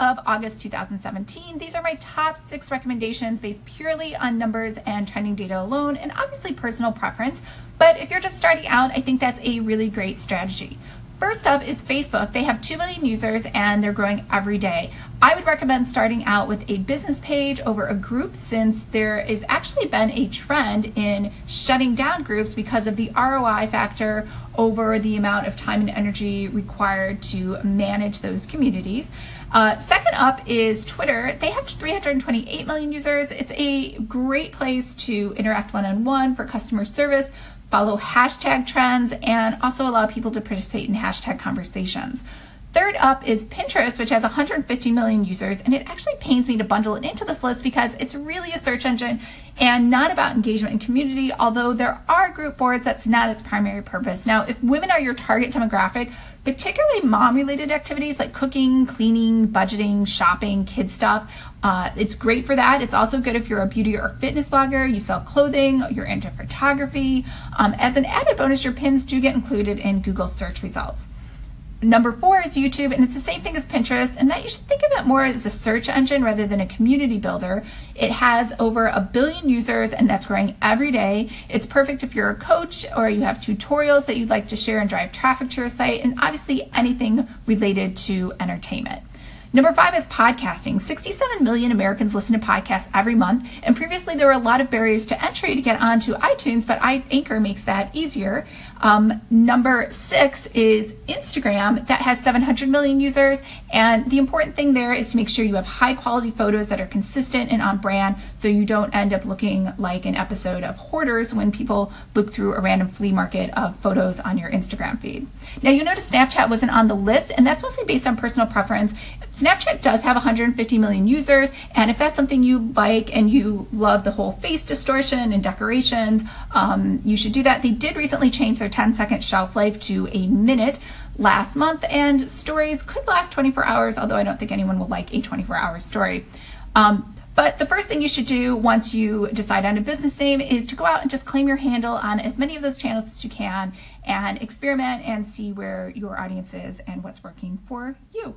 of August 2017. These are my top six recommendations based purely on numbers and trending data alone, and obviously personal preference. But if you're just starting out, I think that's a really great strategy. First up is Facebook. They have 2 million users and they're growing every day. I would recommend starting out with a business page over a group since there has actually been a trend in shutting down groups because of the ROI factor over the amount of time and energy required to manage those communities. Uh, second up is Twitter. They have 328 million users. It's a great place to interact one on one for customer service, follow hashtag trends, and also allow people to participate in hashtag conversations. Third up is Pinterest, which has 150 million users, and it actually pains me to bundle it into this list because it's really a search engine and not about engagement and community, although there are group boards, that's not its primary purpose. Now, if women are your target demographic, particularly mom related activities like cooking, cleaning, budgeting, shopping, kid stuff, uh, it's great for that. It's also good if you're a beauty or fitness blogger, you sell clothing, you're into photography. Um, as an added bonus, your pins do get included in Google search results. Number four is YouTube, and it's the same thing as Pinterest, and that you should think of it more as a search engine rather than a community builder. It has over a billion users, and that's growing every day. It's perfect if you're a coach or you have tutorials that you'd like to share and drive traffic to your site, and obviously anything related to entertainment. Number five is podcasting. 67 million Americans listen to podcasts every month, and previously there were a lot of barriers to entry to get onto iTunes, but Anchor makes that easier. Um, number six is Instagram, that has 700 million users, and the important thing there is to make sure you have high quality photos that are consistent and on brand so you don't end up looking like an episode of Hoarders when people look through a random flea market of photos on your Instagram feed. Now, you notice Snapchat wasn't on the list, and that's mostly based on personal preference. Snapchat does have 150 million users, and if that's something you like and you love the whole face distortion and decorations, um, you should do that. They did recently change their 10 second shelf life to a minute last month, and stories could last 24 hours, although I don't think anyone will like a 24 hour story. Um, but the first thing you should do once you decide on a business name is to go out and just claim your handle on as many of those channels as you can and experiment and see where your audience is and what's working for you.